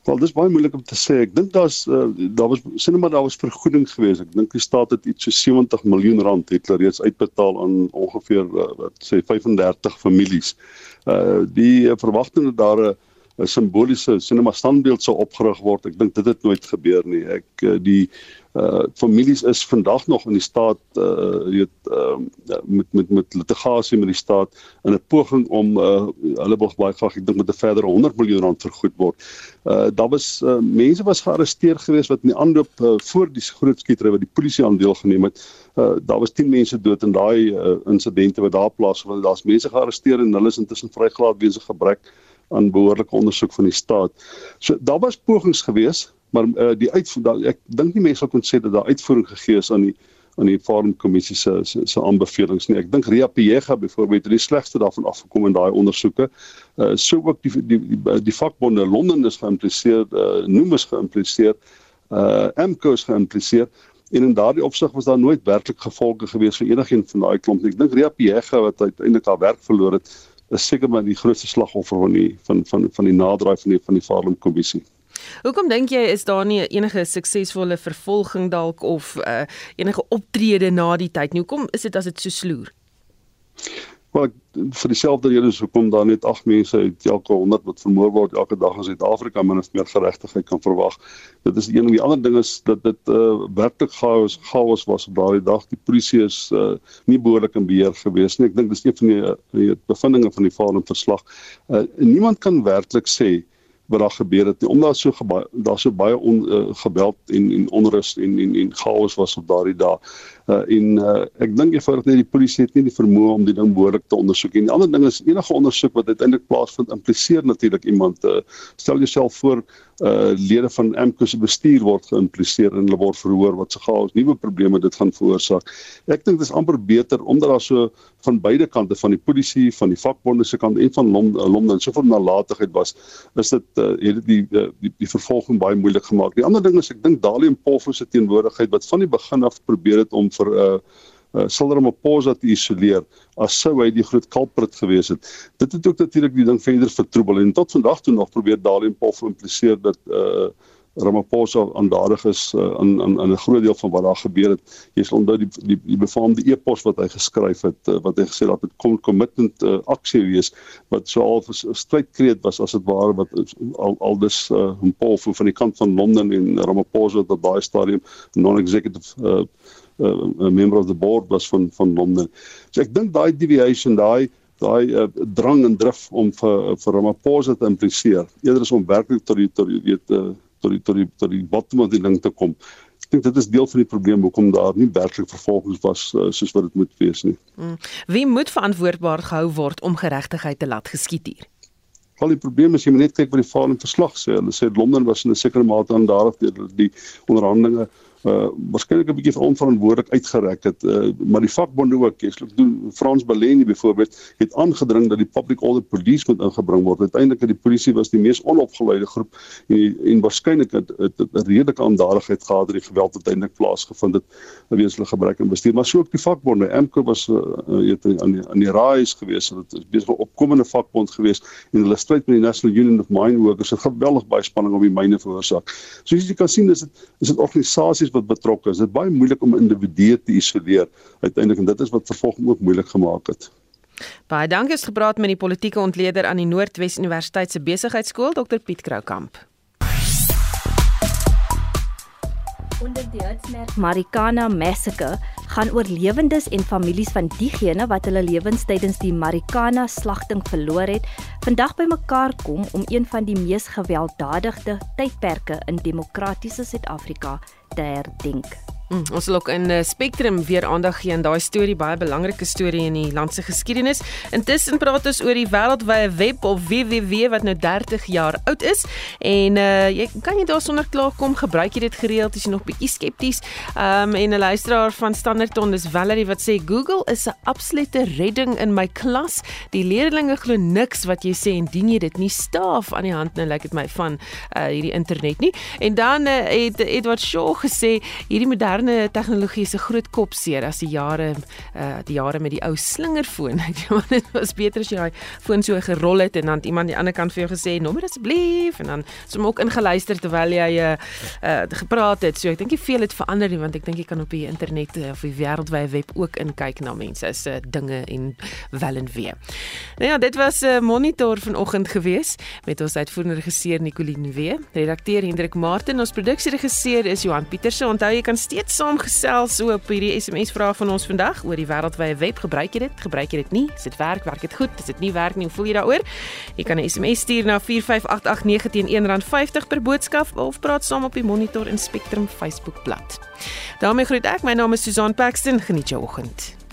Wel dis baie moeilik om te sê. Ek dink daar's uh, daar was sinne maar daar was vergoeding geweest. Ek dink die staat het iets so 70 miljoen rand het hulle reeds uitbetaal aan ongeveer uh, wat sê 35 families. Uh die uh, verwagting dat daar 'n uh, simboliese sinema standbeeld sou opgerig word. Ek dink dit het nooit gebeur nie. Ek uh, die uh families is vandag nog in die staat uh weet uh met met met litigasie met die staat in 'n poging om uh hulle wil baie graag ek dink met 'n verdere 100 miljoen rand vergoed word. Uh daar was uh, mense was gearresteer gewees wat in die aanloop uh, voor die groot skietery wat die polisie aan deelgeneem het. Uh daar was 10 mense dood in daai uh, insidente wat daar plaasgevind het. Daar's mense gearresteer en hulle is intussen vrygelaat weens 'n gebrek aan behoorlike ondersoek van die staat. So daar was pogings geweest maar uh, die uitvoer ek dink nie mense sal kon sê dat daar uitvoering gegee is aan die aan die farm kommissie se se, se aanbevelings nie. Ek dink Ria Piega byvoorbeeld het die slegste daarvan afgekom in daai ondersoeke. Uh so ook die die die, die vakbonde Londen is geïmpliseer, uh noem is geïmpliseer, uh AMCO is geïmpliseer en in daardie opsig was daar nooit werklik gevolge gewees vir enigiemand van daai klomp nie. Ek dink Ria Piega wat uiteindelik haar werk verloor het, is seker maar die grootste slagoffer van die van van van die naderdraai van die van die farm kommissie. Hoekom dink jy is daar nie enige suksesvolle vervolging dalk of uh, enige optrede na die tyd nie? Hoekom is dit as dit so sloer? Maar vir dieselfde rede is hoekom daar net 8 mense uit elke 100 wat vermoor word elke dag in Suid-Afrika min of meer geregtigheid kan verwag. Dit is een van die ander dinge is dat dit uh, werklik chaos chaos was op daardie dag. Die polisie is uh, nie behoorlik in beheer gewees nie. Ek dink dis een van die, die bevindinge van die Fallen verslag. Uh, niemand kan werklik sê wat daar gebeur het nie omdat so daar so baie on, uh, geweld en en onrus en en en chaos was op daardie dae. Uh, en uh, ek dink eenvoudig net die polisie het nie die vermoë om die ding behoorlik te ondersoek nie. Die ander ding is enige ondersoek wat uiteindelik plaasvind impliseer natuurlik iemand. Uh, stel jouself voor uh lede van AMCO se bestuur word geïmpliseer en hulle word verhoor wat se chaos nuwe probleme dit gaan veroorsaak. Ek dink dit is amper beter omdat daar so van beide kante van die polisie, van die vakbonde se kant en van Londen soveel nalatigheid was, is dit uh, het dit die, uh, die die vervolging baie moeilik gemaak. Die ander ding is ek dink Dalie en Polfo se teenwoordigheid wat van die begin af probeer het om vir 'n uh, uh, Silder Ramaphosa te isoleer as sou hy die groot culprit gewees het. Dit het ook natuurlik die ding verder vertroebel en tot vandag toe nog probeer Dalie en Polfo impliseer dat uh, Ramaphosa aandadig is uh, in in in 'n groot deel van wat daar gebeur het. Jy sal onthou die die die befaamde e-pos wat hy geskryf het uh, wat hy gesê dat dit kom commitment uh, aksie wees wat so al 'n strydkreet was as dit ware wat al al dis uh, Paul van die kant van Londen en Ramaphosa op daai stadium non-executive uh, uh, member of the board was van van Londen. So ek dink daai deviation daai daai uh, drang en drif om vir vir Ramaphosa te impliseer eerder as om werklik tot die tot die weet uh, tot die tot die tot die bottom of die ding te kom dink dit is deel van die probleem hoekom daar nie werklik vervolgings was uh, soos wat dit moet wees nie. Mm. Wie moet verantwoordbaar gehou word om geregtigheid te laat geskied hier? Al die probleme is jy moet net kyk wat die Falling verslag sê. Hulle sê Londen was in 'n sekere mate aandadig deur die onderhandelinge uh waarskynlik 'n bietjie onverantwoordelik uitgereik het uh, maar die vakbonde ook is doen Frans Baleni byvoorbeeld het aangedring dat die public order police moet ingebring word. Uiteindelik het die polisie was die mees onopgeleide groep en en waarskynlik het dit 'n redelike aandadigheid gehad dat die geweld uiteindelik plaasgevind het weens hulle gebruik en bestuur. Maar so ook die vakbonde. MKO was uh, weet aan die aan die raais gewees. Dit is besig 'n opkomende vakbond gewees en hulle stryd met die National Union of Mine Workers. Het geweldig baie spanning op die myne veroorsaak soos jy kan sien is dit is dit organisasies wat betrokke is. Dit is baie moeilik om individue te isoleer uiteindelik en dit is wat vervolging ook moeilik gemaak het. Baie dankie het gepraat met die politieke ontleder aan die Noordwes Universiteit se besigheidskool Dr Piet Kroukamp. Onder die hitsmerk Marikana Massacre gaan oorlewendes en families van diegene wat hulle lewens tydens die Marikana slagting verloor het, vandag bymekaar kom om een van die mees gewelddadige tydperke in demokratiese Suid-Afrika te herdenk. Mm, ons sal ook in uh, Spectrum weer aandag gee aan daai storie, baie belangrike storie in die land se geskiedenis. Intussen praat ons oor die wêreldwye web of www wat nou 30 jaar oud is en uh, jy kan jy daarsonder klaar kom, gebruik jy dit gereeld as jy nog bietjie skepties. Um en 'n luisteraar van Standardton is Valerie wat sê Google is 'n absolute redding in my klas. Die leerders glo niks wat jy sê en dien jy dit nie staaf aan die hand nou lyk like dit my van uh, hierdie internet nie. En dan uh, het Edward Shaw gesê hierdie moderne moderne tegnologie 'n groot kopseer as die jare uh die jare met die ou slingerfoon. Want dit was beter as jy daai foon so gerol het en dan iemand aan die ander kant vir jou gesê nommer asseblief en dan som ook ingeluister terwyl jy uh, uh gepraat het. So ek dink jy veel het verander nie want ek dink jy kan op die internet of die wêreldwye web ook inkyk na mense se uh, dinge en wel en weer. Nou ja, dit was 'n uh, monitor vanoggend gewees met ons uitvoerende regisseur Nicoline Wee, redakteur Hendrik Martin, ons produksieregisseur is Johan Pieterse. Onthou jy kan steeds steeds saamgesels so op hierdie SMS vraag van ons vandag oor die wêreldwye web. Gebruik jy dit? Gebruik jy dit nie? Is dit werk? Werk dit goed? Is dit nie werk nie? Hoe voel jy daaroor? Jy kan 'n SMS stuur na 45889 teen R1.50 per boodskap of praat saam op die Monitor en Spectrum Facebook bladsy. daarmee groet ek. My naam is Susan Paxton. Geniet jou oggend.